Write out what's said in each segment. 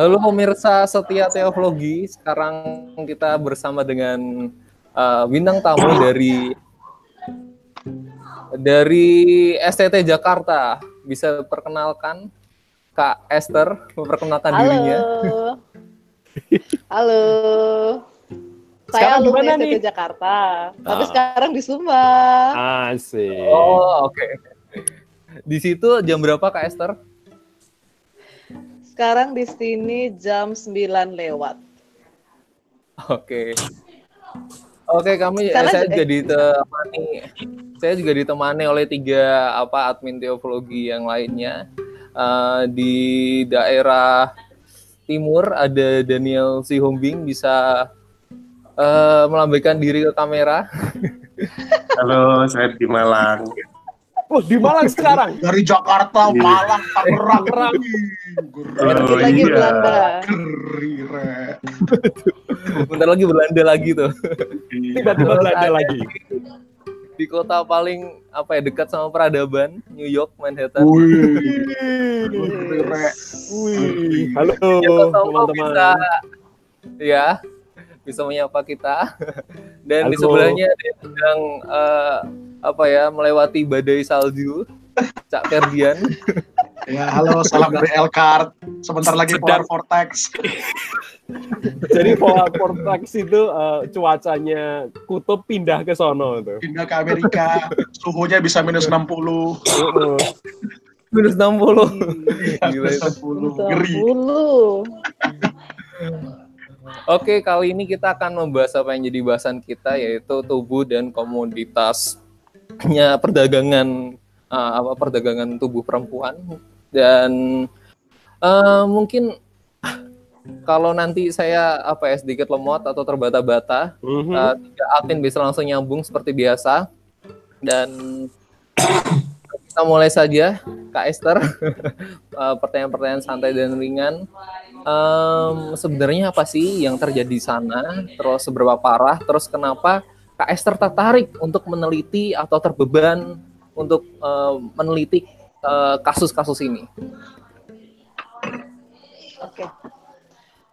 Halo pemirsa setia teologi, sekarang kita bersama dengan uh, bintang tamu dari dari STT Jakarta. Bisa perkenalkan Kak Esther, memperkenalkan Halo. dirinya. Halo. Saya Sekarang di alumni mana STT nih? Jakarta, tapi Ah. sekarang di Sumba. Asik. Oh, oke. Di situ jam berapa Kak Esther? Sekarang di sini jam 9 lewat. Oke. Oke, kami eh, Karena- saya juga ditemani saya juga ditemani oleh tiga apa admin teologi yang lainnya. Eh, di daerah timur ada Daniel Sihombing bisa eh, melambaikan diri ke kamera. Halo, saya di Malang. Oh, di Malang sekarang. dari Jakarta, Iya. Malang, Tangerang, Tangerang. Sedikit Oh, lagi iya. Belanda. Geri, Re. Bentar lagi Belanda lagi tuh. Tiba-tiba Belanda ada lagi. Di kota paling apa ya dekat sama peradaban, New York, Manhattan. Wih, halo Ya, teman-teman. bisa ya bisa menyapa kita dan di Halo. sebelahnya dia sedang eh, apa ya melewati badai salju Cak Ferdian Ya, halo, salam dari Elkart. Sebentar lagi Polar Sedang- Vortex. Jadi pola vortex itu eh, cuacanya kutub pindah ke sono tuh. Pindah ke Amerika, suhunya bisa minus 60. Heeh. minus 60 Gila Minus itu. 60. Ngeri. 10. Oke kali ini kita akan membahas apa yang jadi bahasan kita yaitu tubuh dan komoditasnya perdagangan eh, apa perdagangan tubuh perempuan dan eh, mungkin kalau nanti saya apa ya sedikit lemot atau terbata-bata Mhm. Uh, admin bisa langsung nyambung seperti biasa. Dan kita mulai saja, Kak Esther. Uh, Pertanyaan-pertanyaan santai dan ringan. Em, sebenarnya apa sih yang terjadi di sana? Terus seberapa parah? Terus kenapa Kak Esther tertarik untuk meneliti atau terbeban untuk eh, meneliti eh, kasus-kasus ini? Oke.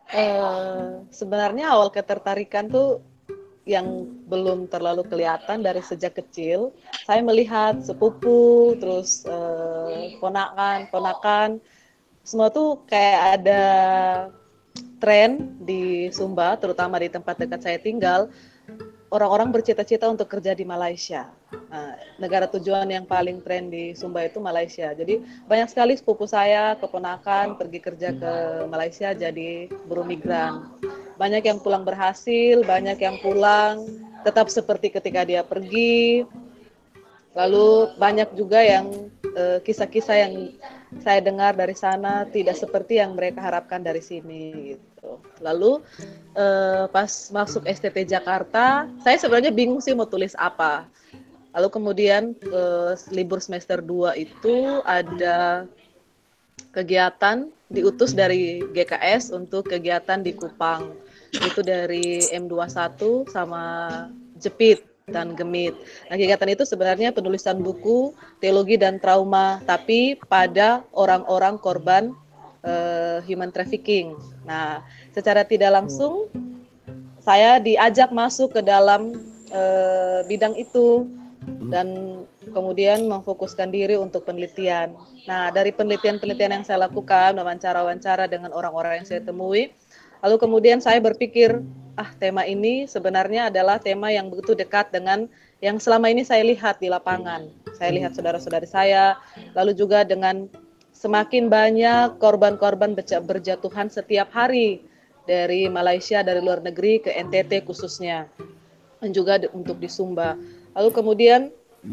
Eh, sebenarnya awal ketertarikan tuh yang belum terlalu kelihatan dari sejak kecil. Saya melihat sepupu, terus eh, ponakan, ponakan, semua tuh kayak ada tren di Sumba, terutama di tempat dekat saya tinggal. Orang-orang bercita-cita untuk kerja di Malaysia. Nah, negara tujuan yang paling tren di Sumba itu Malaysia. Jadi banyak sekali sepupu saya, keponakan pergi kerja ke Malaysia jadi buruh migran. Banyak yang pulang berhasil, banyak yang pulang tetap seperti ketika dia pergi. Lalu banyak juga yang eh, kisah-kisah yang saya dengar dari sana tidak seperti yang mereka harapkan dari sini gitu. Lalu eh, pas masuk STT Jakarta, saya sebenarnya bingung sih mau tulis apa. Lalu kemudian eh, libur semester 2 itu ada kegiatan diutus dari GKS untuk kegiatan di Kupang. Itu dari M21 sama Jepit dan Gemit. Nah, kegiatan itu sebenarnya penulisan buku teologi dan trauma, tapi pada orang-orang korban eh, human trafficking. Nah, secara tidak langsung saya diajak masuk ke dalam eh, bidang itu dan kemudian memfokuskan diri untuk penelitian. Nah, dari penelitian-penelitian yang saya lakukan, wawancara-wawancara dengan orang-orang yang saya temui, lalu kemudian saya berpikir, ah tema ini sebenarnya adalah tema yang begitu dekat dengan yang selama ini saya lihat di lapangan. Saya lihat saudara-saudari saya, lalu juga dengan semakin banyak korban-korban berja- berjatuhan setiap hari dari Malaysia, dari luar negeri ke NTT khususnya, dan juga untuk di Sumba. Lalu kemudian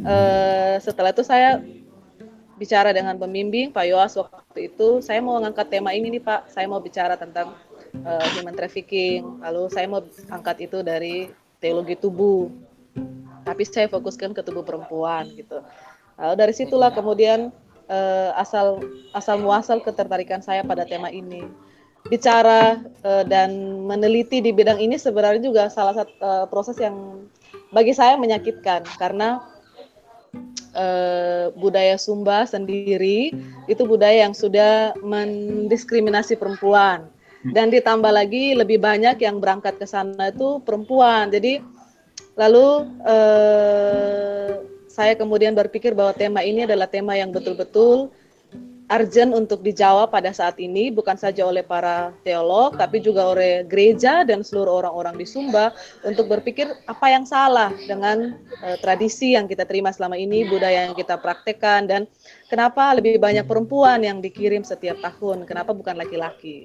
eh, setelah itu saya bicara dengan pembimbing Pak Yoas waktu itu, saya mau mengangkat tema ini nih Pak, saya mau bicara tentang eh, human trafficking, lalu saya mau angkat itu dari teologi tubuh, tapi saya fokuskan ke tubuh perempuan gitu. Lalu dari situlah kemudian eh, asal asal muasal ketertarikan saya pada tema ini. Bicara eh, dan meneliti di bidang ini sebenarnya juga salah satu eh, proses yang bagi saya menyakitkan karena eh, budaya Sumba sendiri itu budaya yang sudah mendiskriminasi perempuan. Dan ditambah lagi lebih banyak yang berangkat ke sana itu perempuan. Jadi lalu eh, saya kemudian berpikir bahwa tema ini adalah tema yang betul-betul urgent untuk dijawab pada saat ini bukan saja oleh para teolog tapi juga oleh gereja dan seluruh orang-orang di Sumba untuk berpikir apa yang salah dengan uh, tradisi yang kita terima selama ini, budaya yang kita praktekkan dan kenapa lebih banyak perempuan yang dikirim setiap tahun, kenapa bukan laki-laki.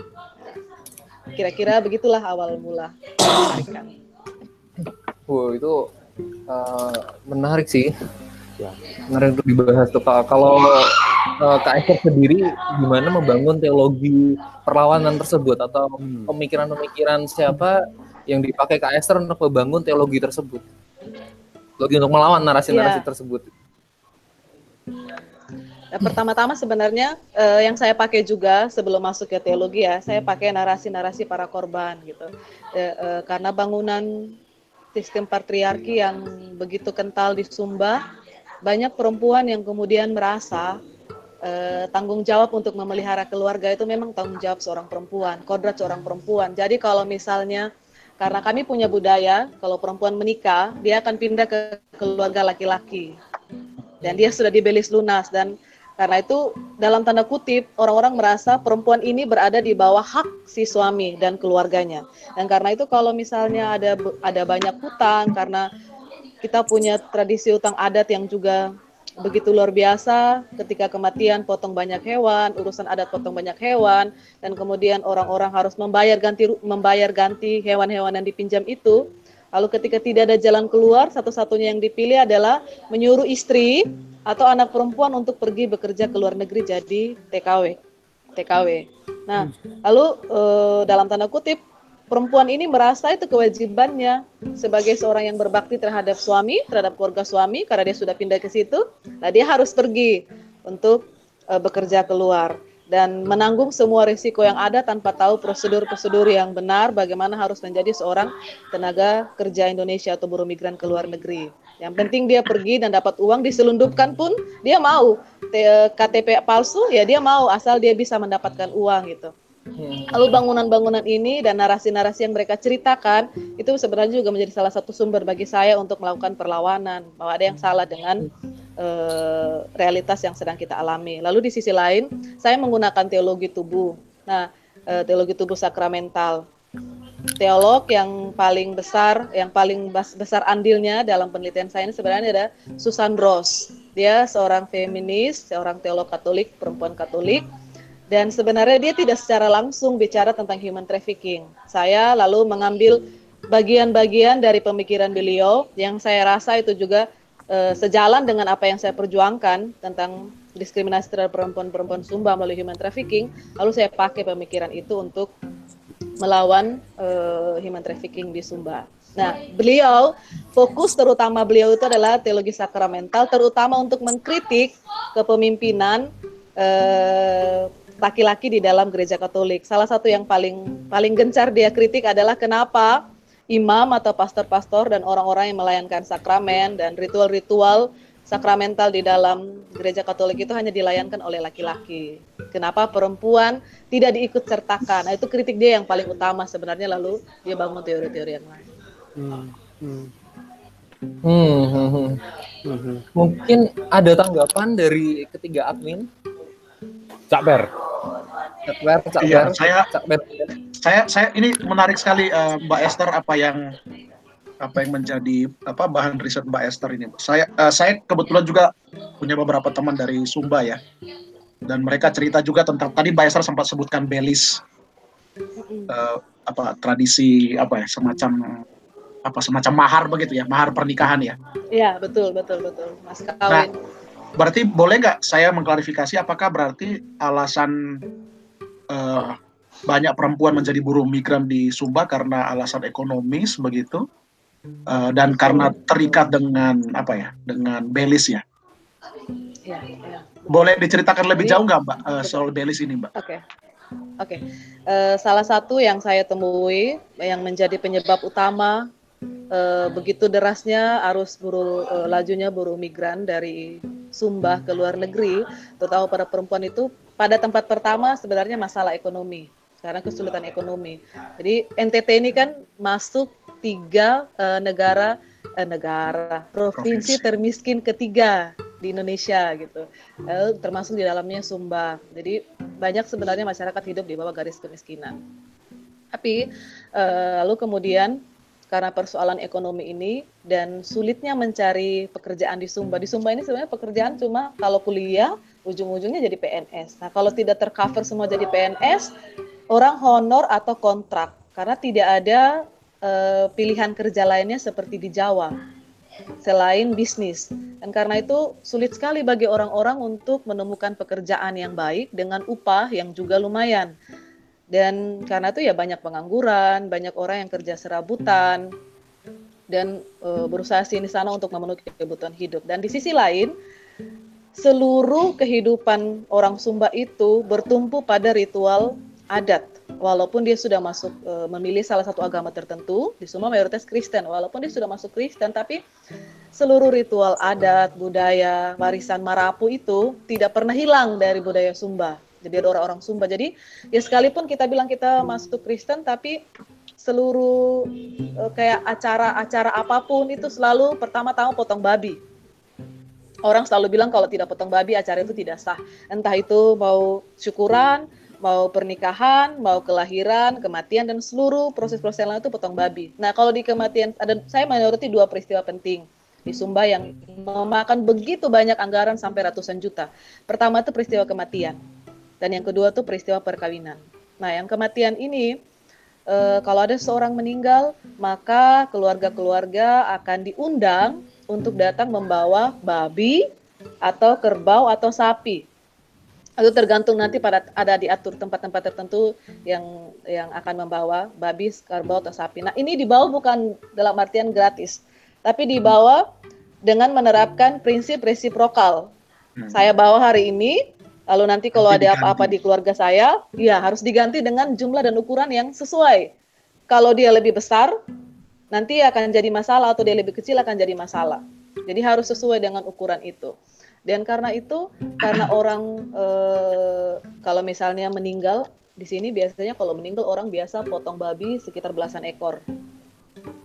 Kira-kira begitulah awal mula. Wow, itu uh, menarik sih. Ya. Menarik untuk dibahas tuh Kalau uh, Kak Eko sendiri gimana membangun teologi perlawanan tersebut atau hmm. pemikiran-pemikiran siapa yang dipakai Kak Esther untuk membangun teologi tersebut? Teologi untuk melawan narasi-narasi ya. tersebut. Nah, pertama-tama sebenarnya uh, yang saya pakai juga sebelum masuk ke teologi ya, saya pakai narasi-narasi para korban gitu. Uh, uh, karena bangunan sistem patriarki yang begitu kental di Sumba, banyak perempuan yang kemudian merasa eh, tanggung jawab untuk memelihara keluarga itu memang tanggung jawab seorang perempuan, kodrat seorang perempuan. Jadi kalau misalnya karena kami punya budaya, kalau perempuan menikah, dia akan pindah ke keluarga laki-laki. Dan dia sudah dibelis lunas dan karena itu dalam tanda kutip orang-orang merasa perempuan ini berada di bawah hak si suami dan keluarganya. Dan karena itu kalau misalnya ada ada banyak hutang karena kita punya tradisi utang adat yang juga begitu luar biasa ketika kematian potong banyak hewan, urusan adat potong banyak hewan dan kemudian orang-orang harus membayar ganti membayar ganti hewan-hewan yang dipinjam itu. Lalu ketika tidak ada jalan keluar, satu-satunya yang dipilih adalah menyuruh istri atau anak perempuan untuk pergi bekerja ke luar negeri jadi TKW. TKW. Nah, lalu eh, dalam tanda kutip perempuan ini merasa itu kewajibannya sebagai seorang yang berbakti terhadap suami, terhadap keluarga suami, karena dia sudah pindah ke situ. Nah, dia harus pergi untuk uh, bekerja keluar dan menanggung semua risiko yang ada tanpa tahu prosedur-prosedur yang benar bagaimana harus menjadi seorang tenaga kerja Indonesia atau buruh migran ke luar negeri. Yang penting dia pergi dan dapat uang diselundupkan pun dia mau. KTP palsu ya dia mau asal dia bisa mendapatkan uang gitu. Hmm. Lalu bangunan-bangunan ini dan narasi-narasi yang mereka ceritakan itu sebenarnya juga menjadi salah satu sumber bagi saya untuk melakukan perlawanan bahwa ada yang salah dengan uh, realitas yang sedang kita alami. Lalu di sisi lain, saya menggunakan teologi tubuh. Nah, uh, teologi tubuh sakramental. Teolog yang paling besar, yang paling besar andilnya dalam penelitian saya ini sebenarnya ada Susan Ross. Dia seorang feminis, seorang teolog Katolik, perempuan Katolik dan sebenarnya dia tidak secara langsung bicara tentang human trafficking. Saya lalu mengambil bagian-bagian dari pemikiran beliau yang saya rasa itu juga uh, sejalan dengan apa yang saya perjuangkan tentang diskriminasi terhadap perempuan-perempuan Sumba melalui human trafficking. Lalu saya pakai pemikiran itu untuk melawan uh, human trafficking di Sumba. Nah, beliau fokus terutama beliau itu adalah teologi sakramental, terutama untuk mengkritik kepemimpinan uh, laki-laki di dalam gereja Katolik. Salah satu yang paling paling gencar dia kritik adalah kenapa imam atau pastor-pastor dan orang-orang yang melayankan sakramen dan ritual-ritual sakramental di dalam gereja Katolik itu hanya dilayankan oleh laki-laki. Kenapa perempuan tidak diikut sertakan? Nah, itu kritik dia yang paling utama sebenarnya lalu dia bangun teori-teori yang lain. Hmm. Hmm. Hmm, hmm, hmm. hmm. Mungkin ada tanggapan dari ketiga admin Cak Ber. Cak Ber, Cak iya, Ber. Saya, Cak Ber. saya, saya ini menarik sekali uh, Mbak Esther apa yang apa yang menjadi apa bahan riset Mbak Esther ini. Saya uh, saya kebetulan juga punya beberapa teman dari Sumba ya. Dan mereka cerita juga tentang tadi Mbak Esther sempat sebutkan belis uh, apa tradisi apa ya semacam apa semacam mahar begitu ya, mahar pernikahan ya. Iya, betul betul betul. Mas kawin. Nah, berarti boleh nggak saya mengklarifikasi apakah berarti alasan uh, banyak perempuan menjadi buruh migran di Sumba karena alasan ekonomis begitu uh, dan karena terikat dengan apa ya dengan belis ya? Ya, ya. Boleh diceritakan lebih jauh nggak mbak uh, soal belis ini mbak? Oke. Okay. Oke, okay. uh, salah satu yang saya temui yang menjadi penyebab utama uh, begitu derasnya arus buruh uh, lajunya buruh migran dari Sumba ke luar negeri, terutama pada perempuan itu pada tempat pertama sebenarnya masalah ekonomi. Karena kesulitan ekonomi. Jadi NTT ini kan masuk tiga uh, negara uh, negara provinsi termiskin ketiga di Indonesia gitu, uh, termasuk di dalamnya Sumba. Jadi banyak sebenarnya masyarakat hidup di bawah garis kemiskinan. Tapi uh, lalu kemudian karena persoalan ekonomi ini dan sulitnya mencari pekerjaan di Sumba. Di Sumba ini sebenarnya pekerjaan cuma kalau kuliah ujung-ujungnya jadi PNS. Nah, kalau tidak tercover semua jadi PNS, orang honor atau kontrak karena tidak ada uh, pilihan kerja lainnya seperti di Jawa selain bisnis. Dan karena itu sulit sekali bagi orang-orang untuk menemukan pekerjaan yang baik dengan upah yang juga lumayan dan karena itu ya banyak pengangguran, banyak orang yang kerja serabutan dan e, berusaha sini sana untuk memenuhi kebutuhan hidup. Dan di sisi lain, seluruh kehidupan orang Sumba itu bertumpu pada ritual adat. Walaupun dia sudah masuk e, memilih salah satu agama tertentu, di Sumba mayoritas Kristen. Walaupun dia sudah masuk Kristen, tapi seluruh ritual adat, budaya, warisan Marapu itu tidak pernah hilang dari budaya Sumba jadi ada orang-orang Sumba. Jadi ya sekalipun kita bilang kita masuk Kristen, tapi seluruh uh, kayak acara-acara apa pun itu selalu pertama-tama potong babi. Orang selalu bilang kalau tidak potong babi acara itu tidak sah. Entah itu mau syukuran, mau pernikahan, mau kelahiran, kematian dan seluruh proses-proses lain itu potong babi. Nah, kalau di kematian ada saya menyoroti dua peristiwa penting di Sumba yang memakan begitu banyak anggaran sampai ratusan juta. Pertama itu peristiwa kematian dan yang kedua tuh peristiwa perkawinan. Nah, yang kematian ini e, kalau ada seorang meninggal, maka keluarga-keluarga akan diundang untuk datang membawa babi atau kerbau atau sapi. Itu tergantung nanti pada ada diatur tempat-tempat tertentu yang yang akan membawa babi, kerbau atau sapi. Nah, ini dibawa bukan dalam artian gratis, tapi dibawa dengan menerapkan prinsip resiprokal. Hmm. Saya bawa hari ini, Lalu nanti kalau nanti ada apa-apa di keluarga saya, ya harus diganti dengan jumlah dan ukuran yang sesuai. Kalau dia lebih besar, nanti akan jadi masalah atau dia lebih kecil akan jadi masalah. Jadi harus sesuai dengan ukuran itu. Dan karena itu, karena orang e, kalau misalnya meninggal di sini biasanya kalau meninggal orang biasa potong babi sekitar belasan ekor.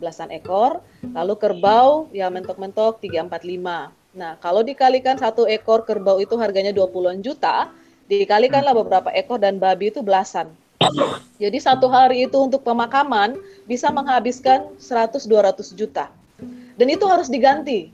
Belasan ekor, lalu kerbau ya mentok-mentok 3 4 5 Nah, kalau dikalikan satu ekor kerbau itu harganya 20-an juta, dikalikanlah beberapa ekor dan babi itu belasan. Jadi satu hari itu untuk pemakaman bisa menghabiskan 100-200 juta. Dan itu harus diganti.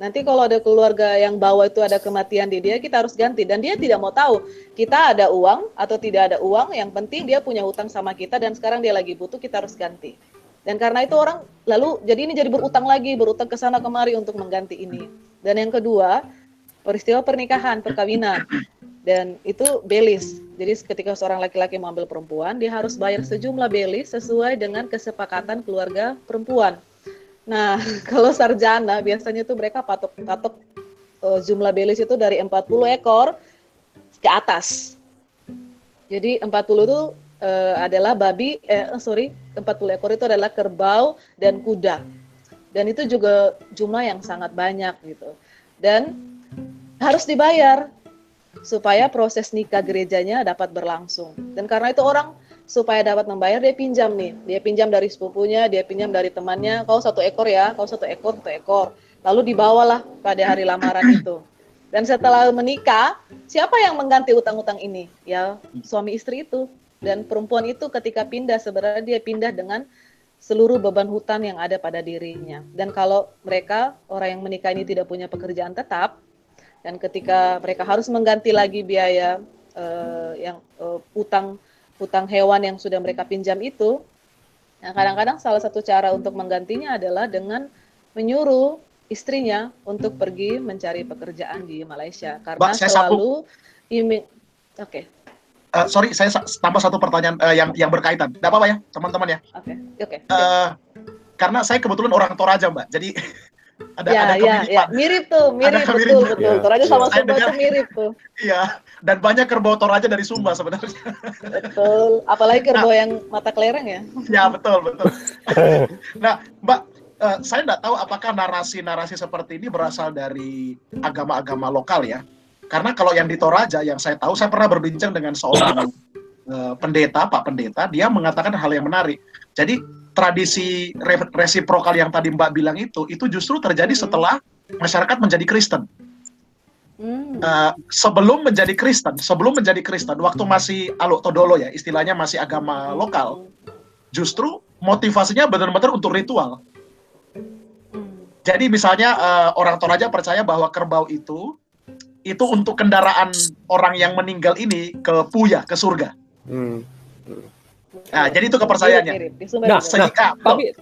Nanti kalau ada keluarga yang bawa itu ada kematian di dia, kita harus ganti. Dan dia tidak mau tahu kita ada uang atau tidak ada uang. Yang penting dia punya hutang sama kita dan sekarang dia lagi butuh, kita harus ganti. Dan karena itu orang lalu jadi ini jadi berutang lagi, berutang ke sana kemari untuk mengganti ini. Dan yang kedua, peristiwa pernikahan, perkawinan. Dan itu belis. Jadi ketika seorang laki-laki mengambil perempuan, dia harus bayar sejumlah belis sesuai dengan kesepakatan keluarga perempuan. Nah, kalau sarjana biasanya itu mereka patok-patok uh, jumlah belis itu dari 40 ekor ke atas. Jadi 40 itu uh, adalah babi, eh sorry, 40 ekor itu adalah kerbau dan kuda. Dan itu juga jumlah yang sangat banyak gitu. Dan harus dibayar supaya proses nikah gerejanya dapat berlangsung. Dan karena itu orang supaya dapat membayar dia pinjam nih. Dia pinjam dari sepupunya dia pinjam dari temannya. Kau satu ekor ya kau satu ekor satu ekor. Lalu dibawalah pada hari lamaran itu. Dan setelah menikah siapa yang mengganti utang-utang ini? Ya suami istri itu. Dan perempuan itu ketika pindah sebenarnya dia pindah dengan seluruh beban hutang yang ada pada dirinya. Dan kalau mereka orang yang menikah ini tidak punya pekerjaan tetap dan ketika mereka harus mengganti lagi biaya uh, yang uh, utang utang hewan yang sudah mereka pinjam itu, nah kadang-kadang salah satu cara untuk menggantinya adalah dengan menyuruh istrinya untuk pergi mencari pekerjaan di Malaysia karena Mbak, selalu oke okay uh, sorry saya tambah satu pertanyaan uh, yang yang berkaitan. Tidak apa-apa ya teman-teman ya. Oke okay. oke. Okay. Uh, karena saya kebetulan orang Toraja mbak, jadi ada ya, ada ya, ya. mirip tuh mirip ada betul betul ya. Toraja sama Sumba mirip tuh. Iya dan banyak kerbau Toraja dari Sumba sebenarnya. Betul, apalagi kerbau nah, yang mata kelereng ya. Ya betul betul. nah mbak uh, saya tidak tahu apakah narasi-narasi seperti ini berasal dari agama-agama lokal ya karena kalau yang di Toraja yang saya tahu, saya pernah berbincang dengan seorang uh, pendeta, Pak Pendeta, dia mengatakan hal yang menarik. Jadi tradisi resiprokal yang tadi Mbak bilang itu, itu justru terjadi hmm. setelah masyarakat menjadi Kristen. Uh, sebelum menjadi Kristen, sebelum menjadi Kristen, waktu masih aluk todolo ya, istilahnya masih agama lokal, justru motivasinya benar-benar untuk ritual. Jadi misalnya uh, orang Toraja percaya bahwa kerbau itu itu untuk kendaraan orang yang meninggal ini ke puya, ke surga. Hmm. Nah, jadi itu kepercayaannya. Nah, sehingga nah, tapi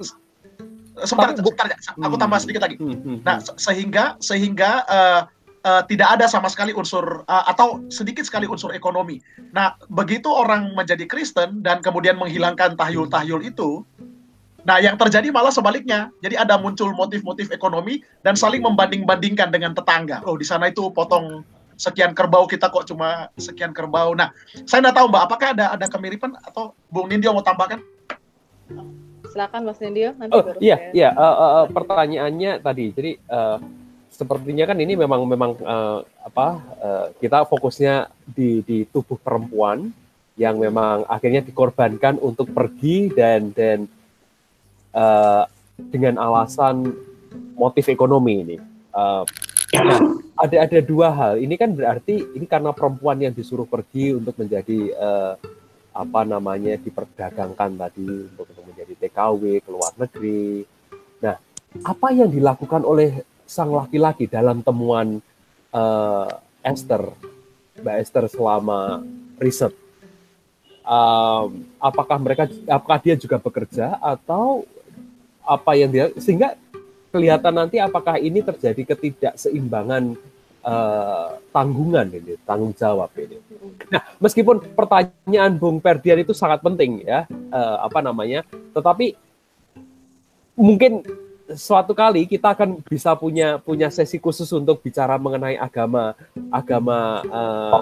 sebentar, sebentar, aku tambah sedikit lagi. Hmm, hmm, nah, sehingga sehingga uh, uh, tidak ada sama sekali unsur uh, atau sedikit sekali unsur ekonomi. Nah, begitu orang menjadi Kristen dan kemudian menghilangkan tahyul-tahyul itu, nah yang terjadi malah sebaliknya. Jadi ada muncul motif-motif ekonomi dan saling membanding-bandingkan dengan tetangga. Oh, di sana itu potong sekian kerbau kita kok cuma sekian kerbau. Nah, saya nggak tahu Mbak, apakah ada ada kemiripan atau Bung Nindyo mau tambahkan? Silakan Mas Nindyo. Nanti oh iya saya... iya uh, uh, pertanyaannya tadi. Jadi uh, sepertinya kan ini memang memang uh, apa uh, kita fokusnya di di tubuh perempuan yang memang akhirnya dikorbankan untuk pergi dan dan uh, dengan alasan motif ekonomi ini. Uh, ada ada dua hal. Ini kan berarti ini karena perempuan yang disuruh pergi untuk menjadi uh, apa namanya diperdagangkan tadi untuk, untuk menjadi TKW ke luar negeri. Nah, apa yang dilakukan oleh sang laki-laki dalam temuan uh, Esther, Mbak Esther selama riset. Um, apakah mereka, apakah dia juga bekerja atau apa yang dia sehingga kelihatan nanti apakah ini terjadi ketidakseimbangan uh, tanggungan ini, tanggung jawab ini. Nah, meskipun pertanyaan Bung Ferdian itu sangat penting ya, uh, apa namanya, tetapi mungkin suatu kali kita akan bisa punya punya sesi khusus untuk bicara mengenai agama agama uh,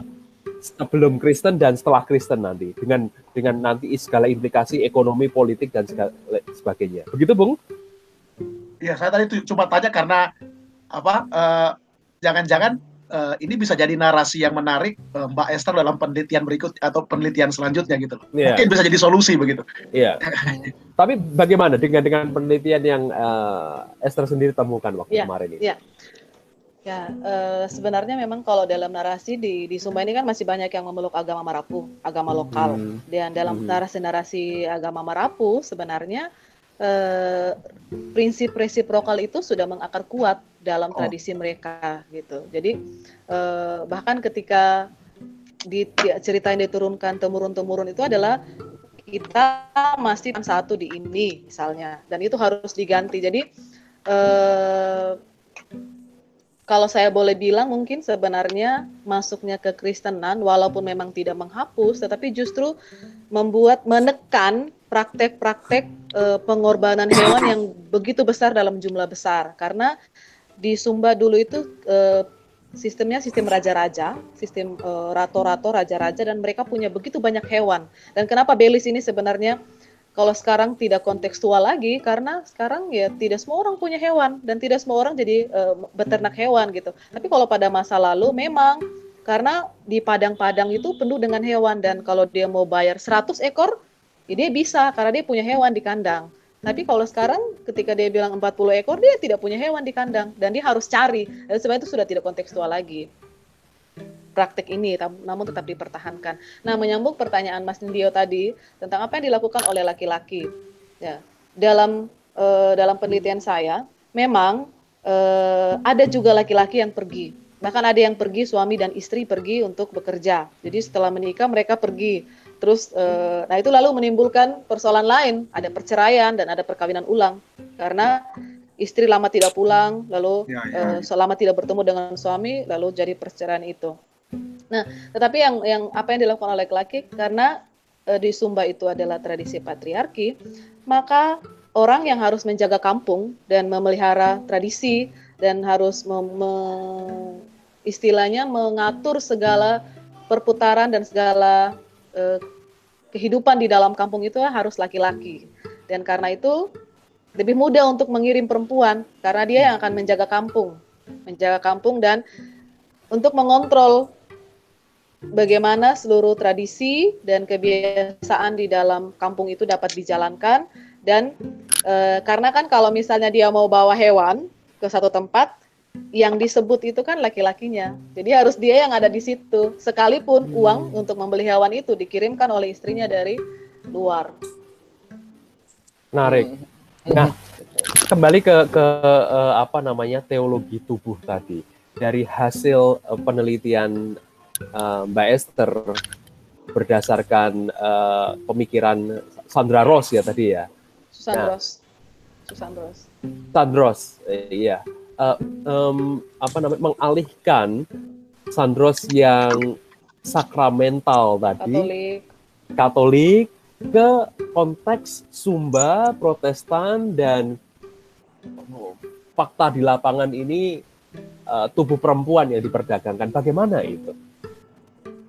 sebelum Kristen dan setelah Kristen nanti dengan dengan nanti segala implikasi ekonomi politik dan segala, sebagainya begitu Bung? Iya saya tadi cuma tanya karena apa uh, jangan-jangan uh, ini bisa jadi narasi yang menarik uh, Mbak Esther dalam penelitian berikut atau penelitian selanjutnya gitu. Yeah. Mungkin bisa jadi solusi begitu. Iya. Yeah. Tapi bagaimana dengan dengan penelitian yang uh, Esther sendiri temukan waktu yeah. kemarin ini? Iya. Yeah. Ya, uh, sebenarnya memang kalau dalam narasi di di Sumba ini kan masih banyak yang memeluk agama Marapu, agama lokal. Hmm. Dan dalam hmm. narasi-narasi agama Marapu sebenarnya uh, prinsip resiprokal itu sudah mengakar kuat dalam oh. tradisi mereka gitu. Jadi eh, bahkan ketika di, cerita yang diturunkan temurun temurun itu adalah kita masih satu di ini misalnya dan itu harus diganti. Jadi eh, kalau saya boleh bilang mungkin sebenarnya masuknya ke Kristenan walaupun memang tidak menghapus tetapi justru membuat menekan praktek-praktek e, pengorbanan hewan yang begitu besar dalam jumlah besar karena di Sumba dulu itu uh, sistemnya sistem raja-raja, sistem uh, rato-rato raja-raja dan mereka punya begitu banyak hewan. Dan kenapa Belis ini sebenarnya kalau sekarang tidak kontekstual lagi karena sekarang ya tidak semua orang punya hewan dan tidak semua orang jadi uh, beternak hewan gitu. Tapi kalau pada masa lalu memang karena di padang-padang itu penuh dengan hewan dan kalau dia mau bayar 100 ekor, ya dia bisa karena dia punya hewan di kandang. Tapi kalau sekarang ketika dia bilang 40 ekor, dia tidak punya hewan di kandang dan dia harus cari. Dan sebenarnya itu sudah tidak kontekstual lagi praktek ini, namun tetap dipertahankan. Nah, menyambung pertanyaan Mas Ndio tadi tentang apa yang dilakukan oleh laki-laki. Ya, dalam uh, dalam penelitian saya, memang uh, ada juga laki-laki yang pergi. Bahkan ada yang pergi suami dan istri pergi untuk bekerja. Jadi setelah menikah mereka pergi Terus, uh, nah itu lalu menimbulkan persoalan lain, ada perceraian dan ada perkawinan ulang karena istri lama tidak pulang, lalu ya, ya. Uh, selama tidak bertemu dengan suami, lalu jadi perceraian itu. Nah, tetapi yang yang apa yang dilakukan oleh laki-laki karena uh, di Sumba itu adalah tradisi patriarki, maka orang yang harus menjaga kampung dan memelihara tradisi dan harus mem, me, istilahnya mengatur segala perputaran dan segala eh, kehidupan di dalam kampung itu harus laki-laki. Dan karena itu lebih mudah untuk mengirim perempuan karena dia yang akan menjaga kampung, menjaga kampung dan untuk mengontrol bagaimana seluruh tradisi dan kebiasaan di dalam kampung itu dapat dijalankan dan e, karena kan kalau misalnya dia mau bawa hewan ke satu tempat yang disebut itu kan laki-lakinya. Jadi harus dia yang ada di situ. Sekalipun hmm. uang untuk membeli hewan itu dikirimkan oleh istrinya dari luar. Menarik. Hmm. Nah, kembali ke ke uh, apa namanya teologi tubuh tadi. Dari hasil uh, penelitian uh, Mbak Esther berdasarkan uh, pemikiran Sandra Ross ya tadi ya. Susan nah, Ross. Susan Ross. Sandros, iya uh, um, apa namanya mengalihkan Sandros yang sakramental tadi Katolik. Katolik ke konteks Sumba Protestan dan oh, fakta di lapangan ini uh, tubuh perempuan yang diperdagangkan bagaimana itu?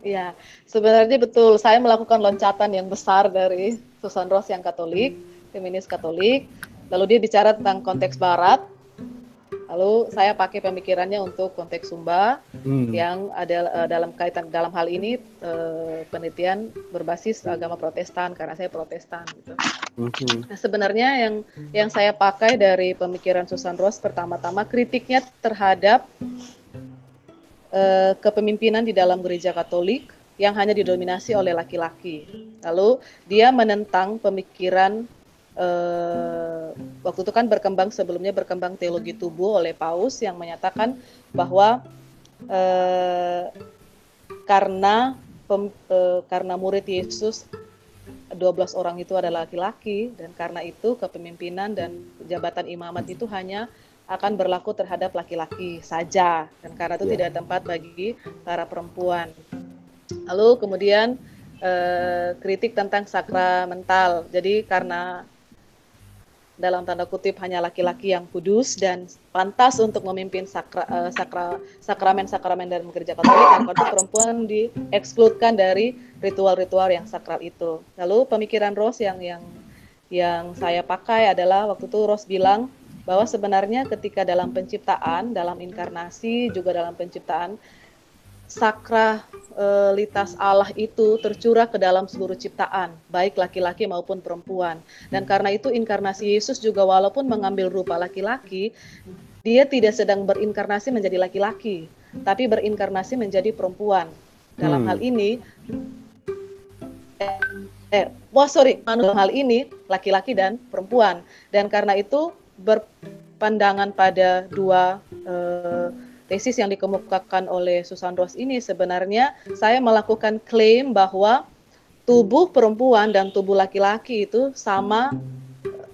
Ya, sebenarnya betul. Saya melakukan loncatan yang besar dari Susan Ross yang Katolik, feminis Katolik. Lalu dia bicara tentang konteks Barat, Lalu saya pakai pemikirannya untuk konteks Sumba hmm. yang ada uh, dalam kaitan dalam hal ini uh, penelitian berbasis agama Protestan karena saya Protestan gitu. Hmm. Nah, sebenarnya yang yang saya pakai dari pemikiran Susan Ross pertama-tama kritiknya terhadap uh, kepemimpinan di dalam gereja Katolik yang hanya didominasi oleh laki-laki. Lalu dia menentang pemikiran uh, waktu itu kan berkembang sebelumnya berkembang teologi tubuh oleh Paus yang menyatakan bahwa uh, karena pem, uh, karena murid Yesus 12 orang itu adalah laki-laki dan karena itu kepemimpinan dan jabatan imamat itu hanya akan berlaku terhadap laki-laki saja dan karena itu yeah. tidak ada tempat bagi para perempuan. Lalu kemudian eh, kritik tentang sakramental. Jadi karena dalam tanda kutip hanya laki-laki yang kudus dan pantas untuk memimpin sakra, uh, sakra, sakramen-sakramen dalam gereja Katolik dan kalau perempuan diekskludkan dari ritual-ritual yang sakral itu. Lalu pemikiran Rose yang yang yang saya pakai adalah waktu itu Rose bilang bahwa sebenarnya ketika dalam penciptaan, dalam inkarnasi juga dalam penciptaan sakralitas Allah itu tercurah ke dalam seluruh ciptaan, baik laki-laki maupun perempuan. Dan karena itu inkarnasi Yesus juga walaupun mengambil rupa laki-laki, dia tidak sedang berinkarnasi menjadi laki-laki, tapi berinkarnasi menjadi perempuan. Dalam hmm. hal ini eh, eh wah sorry, dalam hal ini laki-laki dan perempuan. Dan karena itu berpandangan pada dua eh, tesis yang dikemukakan oleh Susan Ross ini sebenarnya saya melakukan klaim bahwa tubuh perempuan dan tubuh laki-laki itu sama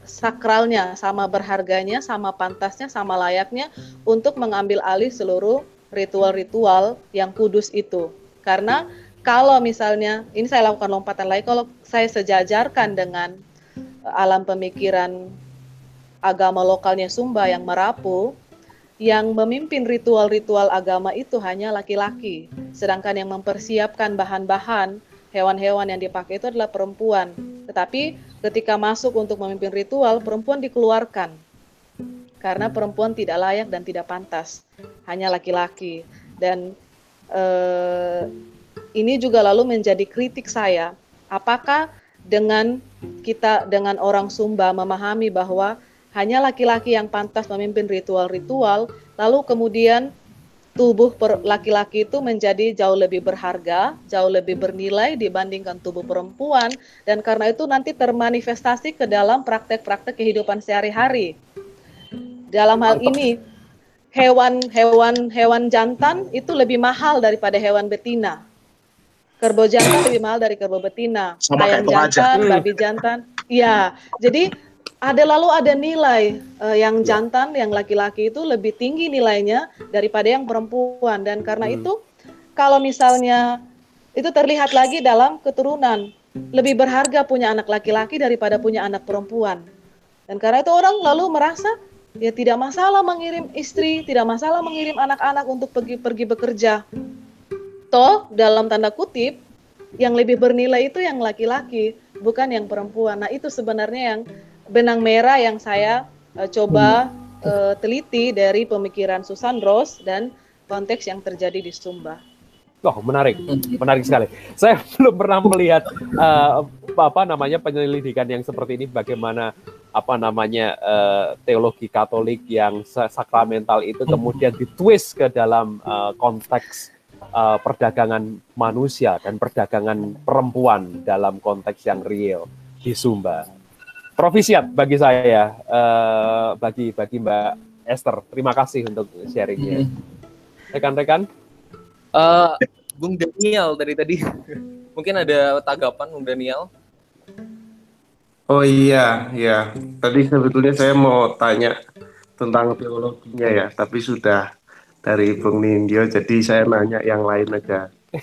sakralnya, sama berharganya, sama pantasnya, sama layaknya untuk mengambil alih seluruh ritual-ritual yang kudus itu. Karena kalau misalnya ini saya lakukan lompatan lagi, kalau saya sejajarkan dengan alam pemikiran agama lokalnya Sumba yang merapu, yang memimpin ritual-ritual agama itu hanya laki-laki, sedangkan yang mempersiapkan bahan-bahan hewan-hewan yang dipakai itu adalah perempuan. Tetapi ketika masuk untuk memimpin ritual, perempuan dikeluarkan karena perempuan tidak layak dan tidak pantas, hanya laki-laki. Dan eh, ini juga lalu menjadi kritik saya, apakah dengan kita dengan orang Sumba memahami bahwa hanya laki-laki yang pantas memimpin ritual-ritual, lalu kemudian tubuh laki-laki itu menjadi jauh lebih berharga, jauh lebih bernilai dibandingkan tubuh perempuan, dan karena itu nanti termanifestasi ke dalam praktek-praktek kehidupan sehari-hari. Dalam hal ini, hewan-hewan hewan jantan itu lebih mahal daripada hewan betina. Kerbau jantan lebih mahal dari kerbau betina. Sama Ayam jantan, aja. babi jantan. Iya, jadi ada lalu ada nilai uh, yang ya. jantan yang laki-laki itu lebih tinggi nilainya daripada yang perempuan dan karena hmm. itu kalau misalnya itu terlihat lagi dalam keturunan lebih berharga punya anak laki-laki daripada punya anak perempuan dan karena itu orang lalu merasa ya tidak masalah mengirim istri tidak masalah mengirim anak-anak untuk pergi pergi bekerja toh dalam tanda kutip yang lebih bernilai itu yang laki-laki bukan yang perempuan nah itu sebenarnya yang benang merah yang saya uh, coba uh, teliti dari pemikiran Susan Rose dan konteks yang terjadi di Sumba. Oh, menarik, menarik sekali. Saya belum pernah melihat uh, apa namanya penyelidikan yang seperti ini. Bagaimana apa namanya uh, teologi Katolik yang sakramental itu kemudian ditwist ke dalam uh, konteks uh, perdagangan manusia dan perdagangan perempuan dalam konteks yang real di Sumba. Profisiat bagi saya, uh, bagi bagi Mbak Esther. Terima kasih untuk sharingnya. Rekan-rekan. Uh, Bung Daniel dari tadi. Mungkin ada tanggapan Bung Daniel? Oh iya, ya. Tadi sebetulnya saya mau tanya tentang teologinya ya, tapi sudah dari Bung Nindyo, jadi saya nanya yang lain aja.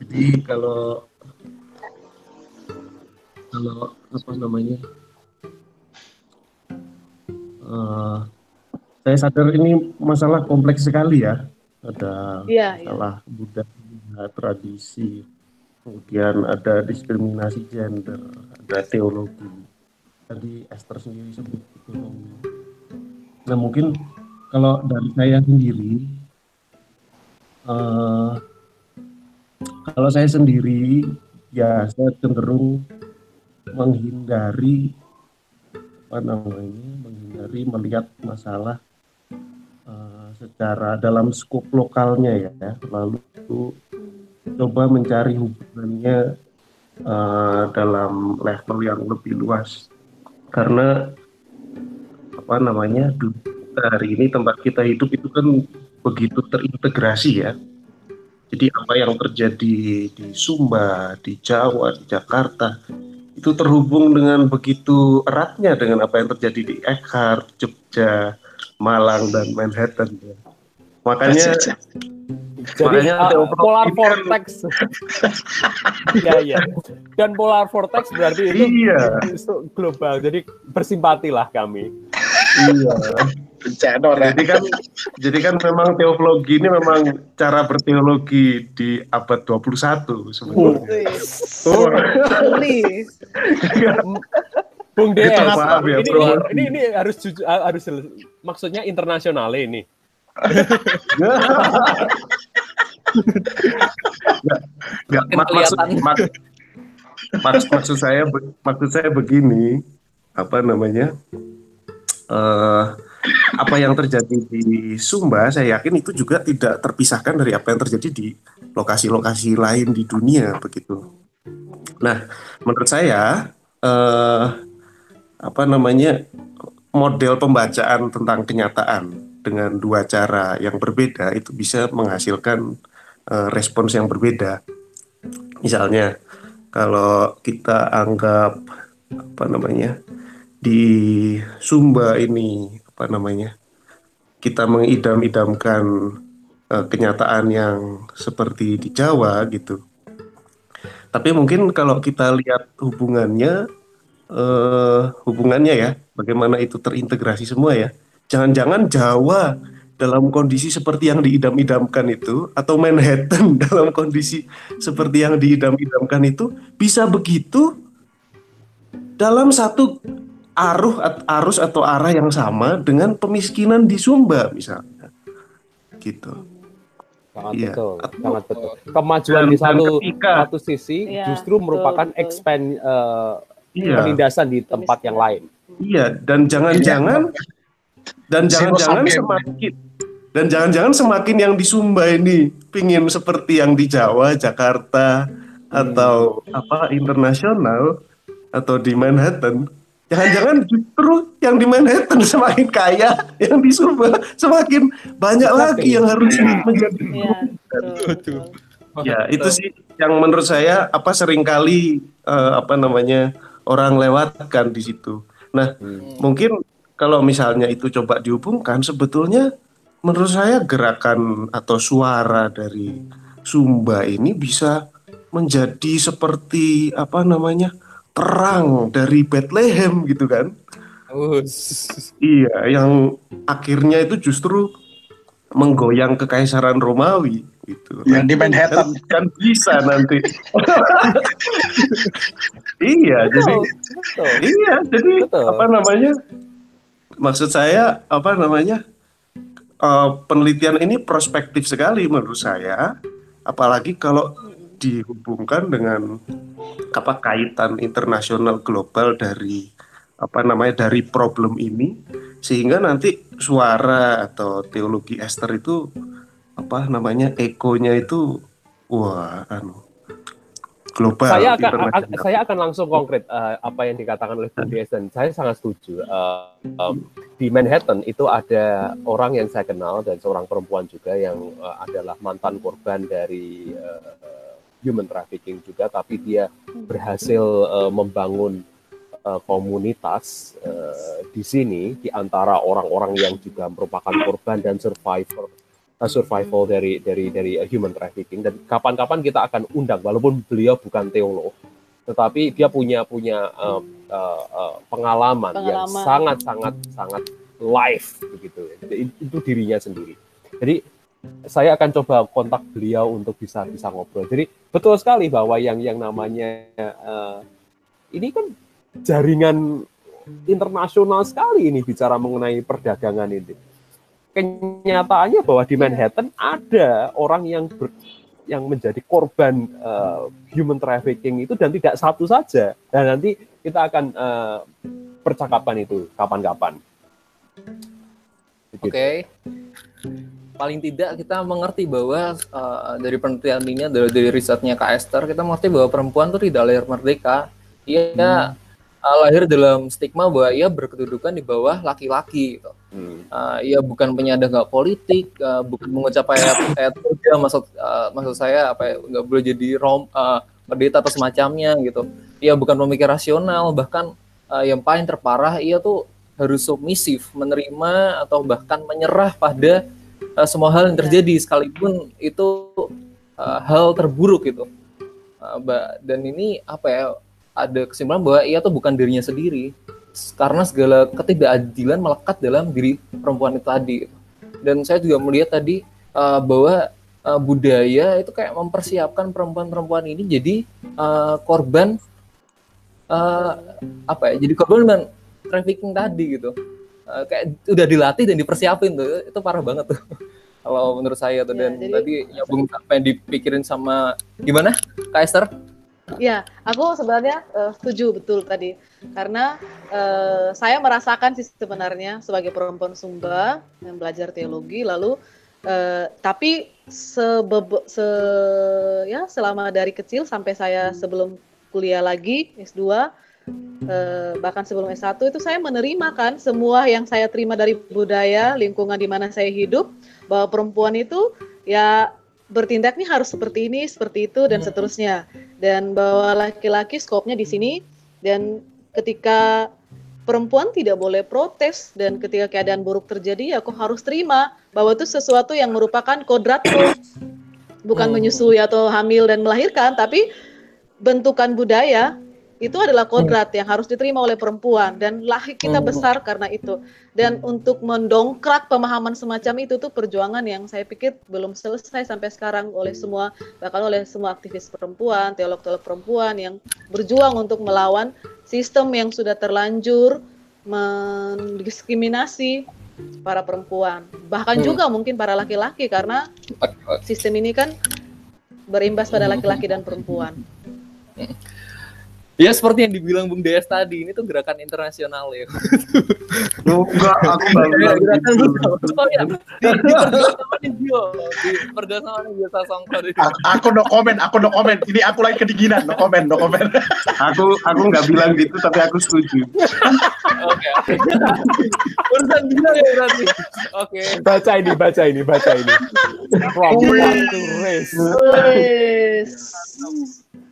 jadi kalau kalau apa namanya uh, saya sadar ini masalah kompleks sekali ya. Ada ya, masalah ya. budaya tradisi kemudian ada diskriminasi gender ada teologi. Tadi Esther sendiri sebut ekonomi. Nah mungkin kalau dari saya sendiri uh, kalau saya sendiri ya saya cenderung menghindari apa namanya menghindari melihat masalah secara dalam skop lokalnya ya, lalu coba mencari hubungannya uh, dalam level yang lebih luas. Karena apa namanya hari ini tempat kita hidup itu kan begitu terintegrasi ya. Jadi apa yang terjadi di Sumba, di Jawa, di Jakarta itu terhubung dengan begitu eratnya dengan apa yang terjadi di Eckhart, Jogja, Malang dan Manhattan. Ya. Makanya jadi makanya uh, polar vortex. Iya iya. Dan polar vortex berarti itu iya. global. Jadi bersimpatilah kami. Iya. Ya. Jadi kan jadi kan memang teologi ini memang cara berteologi di abad 21 sebenarnya. Oh. oh. Bung DS, ya, ini, ini, ini, ini harus jujur, harus maksudnya internasional ini. Gak, mak, maksud, mak, maksud, maksud saya maksud saya begini apa namanya uh, apa yang terjadi di Sumba saya yakin itu juga tidak terpisahkan dari apa yang terjadi di lokasi-lokasi lain di dunia begitu. Nah menurut saya uh, apa namanya model pembacaan tentang kenyataan dengan dua cara yang berbeda itu bisa menghasilkan uh, respons yang berbeda. Misalnya kalau kita anggap apa namanya di Sumba ini apa namanya kita mengidam-idamkan uh, kenyataan yang seperti di Jawa gitu. Tapi mungkin kalau kita lihat hubungannya uh, hubungannya ya, bagaimana itu terintegrasi semua ya. Jangan-jangan Jawa dalam kondisi seperti yang diidam-idamkan itu atau Manhattan dalam kondisi seperti yang diidam-idamkan itu bisa begitu dalam satu aruh arus atau arah yang sama dengan pemiskinan di Sumba misalnya gitu sangat ya. betul sangat betul kemajuan dan, di satu ketika, satu sisi ya, justru merupakan betul, expand uh, iya. penindasan di tempat yang lain. Iya, dan jangan-jangan dan jangan-jangan semakin dan jangan-jangan semakin yang di Sumba ini pingin seperti yang di Jawa, Jakarta atau apa internasional atau di Manhattan. Jangan-jangan justru yang di Manhattan semakin kaya, yang di Sumba semakin banyak lagi yang harus ya. menjadi. Ya, ya itu sih yang menurut saya apa sering kali uh, apa namanya orang lewatkan di situ. Nah, hmm. mungkin kalau misalnya itu coba dihubungkan, sebetulnya menurut saya gerakan atau suara dari Sumba ini bisa menjadi seperti apa namanya terang dari Bethlehem gitu kan? Uh. Iya, yang akhirnya itu justru menggoyang kekaisaran Romawi gitu. Yang di Manhattan kan, kan bisa nanti. iya, jadi betul. iya, jadi betul. apa namanya? Maksud saya apa namanya? uh, penelitian ini prospektif sekali menurut saya, apalagi kalau dihubungkan dengan apa kaitan internasional global dari apa namanya dari problem ini sehingga nanti suara atau teologi Esther itu apa namanya ekonya itu wah anu global. Saya akan saya akan langsung konkret uh, apa yang dikatakan oleh Bung dan saya sangat setuju. Uh, um, di Manhattan itu ada orang yang saya kenal dan seorang perempuan juga yang uh, adalah mantan korban dari uh, human trafficking juga, tapi dia berhasil uh, membangun uh, komunitas uh, di sini di antara orang-orang yang juga merupakan korban dan survivor survival dari dari dari human trafficking. Dan kapan-kapan kita akan undang walaupun beliau bukan teolog tetapi dia punya punya uh, uh, uh, pengalaman, pengalaman. yang sangat sangat sangat live begitu. Itu dirinya sendiri. Jadi saya akan coba kontak beliau untuk bisa bisa ngobrol jadi betul sekali bahwa yang yang namanya uh, ini kan jaringan internasional sekali ini bicara mengenai perdagangan ini kenyataannya bahwa di Manhattan ada orang yang ber, yang menjadi korban uh, human trafficking itu dan tidak satu saja. Dan nanti kita akan uh, percakapan itu kapan-kapan. Oke. Okay. Paling tidak kita mengerti bahwa uh, dari penelitian ini dari, dari risetnya Kak Esther kita mengerti bahwa perempuan itu tidak lahir merdeka. Ia hmm uh, lahir dalam stigma bahwa ia berkedudukan di bawah laki-laki gitu. Hmm. Uh, ia bukan penyandang hak politik, uh, bukan mengucap ayat ayat kerja maksud uh, maksud saya apa ya nggak boleh jadi rom uh, pendeta atau semacamnya gitu. Ia bukan pemikir rasional, bahkan uh, yang paling terparah ia tuh harus submisif, menerima atau bahkan menyerah pada uh, semua hal yang terjadi sekalipun itu uh, hal terburuk gitu. Uh, dan ini apa ya ada kesimpulan bahwa ia tuh bukan dirinya sendiri. Karena segala ketidakadilan melekat dalam diri perempuan itu tadi dan saya juga melihat tadi uh, bahwa uh, budaya itu kayak mempersiapkan perempuan-perempuan ini jadi uh, korban uh, apa ya jadi korban trafficking tadi gitu uh, kayak udah dilatih dan dipersiapin tuh itu parah banget tuh. Kalau menurut saya tuh ya, dan jadi... tadi nyambung apa yang dipikirin sama gimana Kak Esther? Ya, aku sebenarnya uh, setuju betul tadi. Karena uh, saya merasakan sih sebenarnya sebagai perempuan Sumba yang belajar teologi lalu uh, tapi sebebe, se ya selama dari kecil sampai saya sebelum kuliah lagi S2 uh, bahkan sebelum S1 itu saya menerima kan semua yang saya terima dari budaya lingkungan di mana saya hidup bahwa perempuan itu ya bertindak nih harus seperti ini, seperti itu dan hmm. seterusnya. Dan bahwa laki-laki skopnya di sini dan ketika perempuan tidak boleh protes dan ketika keadaan buruk terjadi ya kok harus terima bahwa itu sesuatu yang merupakan kodrat bukan hmm. menyusui atau hamil dan melahirkan tapi bentukan budaya itu adalah kodrat yang harus diterima oleh perempuan dan lahir kita hmm. besar karena itu. Dan untuk mendongkrak pemahaman semacam itu tuh perjuangan yang saya pikir belum selesai sampai sekarang oleh semua bahkan oleh semua aktivis perempuan teolog-teolog perempuan yang berjuang untuk melawan sistem yang sudah terlanjur mendiskriminasi para perempuan. Bahkan hmm. juga mungkin para laki-laki karena sistem ini kan berimbas pada laki-laki dan perempuan. Ya seperti yang dibilang Bung Des tadi, ini tuh gerakan internasional ya. Enggak, aku enggak bilang gerakan gitu. Oh ya, di di pergasaman biasa songkro. Aku no komen, aku no komen. Ini aku lagi kedinginan, no komen, no komen. aku aku nggak bilang gitu, tapi aku setuju. Oke. Urusan bilang ya berarti. Oke. Baca ini, baca ini, baca ini. From to race.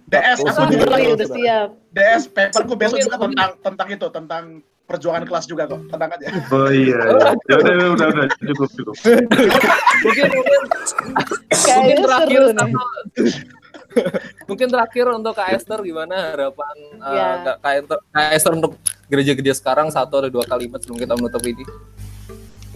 DS aku juga lagi udah siap. DS paperku besok juga tentang tentang itu tentang perjuangan kelas juga kok. Tenang aja. Oh iya. Ya udah udah udah cukup cukup. mungkin mungkin mungkin terakhir mungkin terakhir untuk Kak Esther gimana harapan uh, Kak, Esther, Kak Esther untuk gereja-gereja sekarang satu atau dua kalimat sebelum kita menutup ini?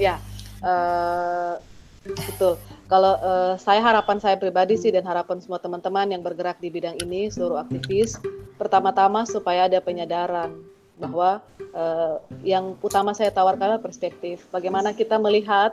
Ya, uh, betul. Kalau uh, saya harapan saya pribadi sih dan harapan semua teman-teman yang bergerak di bidang ini, seluruh aktivis, pertama-tama supaya ada penyadaran bahwa uh, yang utama saya tawarkan adalah perspektif. Bagaimana kita melihat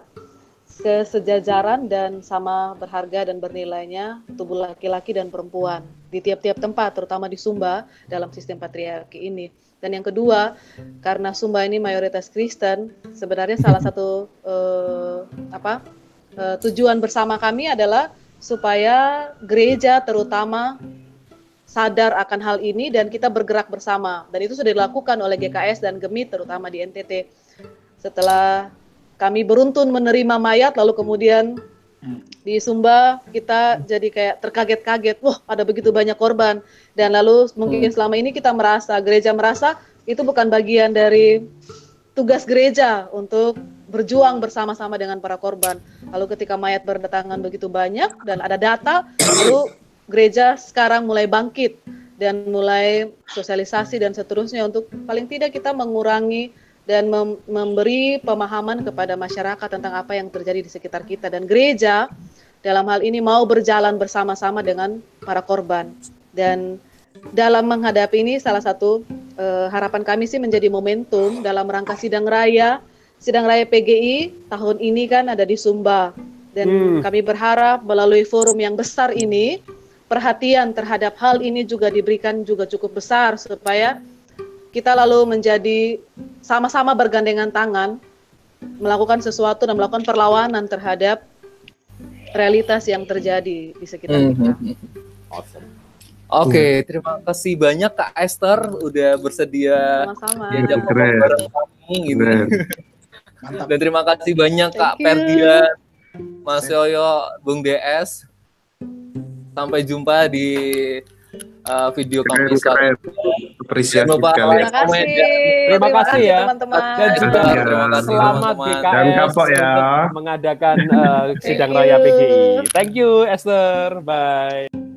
kesejajaran dan sama berharga dan bernilainya tubuh laki-laki dan perempuan di tiap-tiap tempat, terutama di Sumba dalam sistem patriarki ini. Dan yang kedua, karena Sumba ini mayoritas Kristen, sebenarnya salah satu eh, apa eh, tujuan bersama kami adalah supaya gereja terutama sadar akan hal ini dan kita bergerak bersama. Dan itu sudah dilakukan oleh GKS dan GEMI terutama di NTT. Setelah kami beruntun menerima mayat lalu kemudian hmm. di Sumba kita jadi kayak terkaget-kaget, wah ada begitu banyak korban dan lalu mungkin hmm. selama ini kita merasa gereja merasa itu bukan bagian dari tugas gereja untuk berjuang bersama-sama dengan para korban. Lalu ketika mayat berdatangan begitu banyak dan ada data, lalu gereja sekarang mulai bangkit dan mulai sosialisasi dan seterusnya untuk paling tidak kita mengurangi dan mem memberi pemahaman kepada masyarakat tentang apa yang terjadi di sekitar kita dan gereja dalam hal ini mau berjalan bersama-sama dengan para korban dan dalam menghadapi ini salah satu uh, harapan kami sih menjadi momentum dalam rangka sidang raya sidang raya PGI tahun ini kan ada di Sumba dan hmm. kami berharap melalui forum yang besar ini perhatian terhadap hal ini juga diberikan juga cukup besar supaya kita lalu menjadi sama-sama bergandengan tangan melakukan sesuatu dan melakukan perlawanan terhadap realitas yang terjadi di sekitar mm -hmm. kita. Awesome. Oke, okay, terima kasih banyak Kak Esther udah bersedia Sama-sama. diajak bareng kami gitu. Dan terima kasih banyak Thank Kak Perdian, Mas Yoyo, Bung DS. Sampai jumpa di uh, video kami keren, Apresiasi Terima kasih. Terima kasih ya. teman-teman. Dan juga ya. terima kasih selamat BKS Dan kapok ya. mengadakan uh, sidang raya PGI. Thank you Esther. Bye.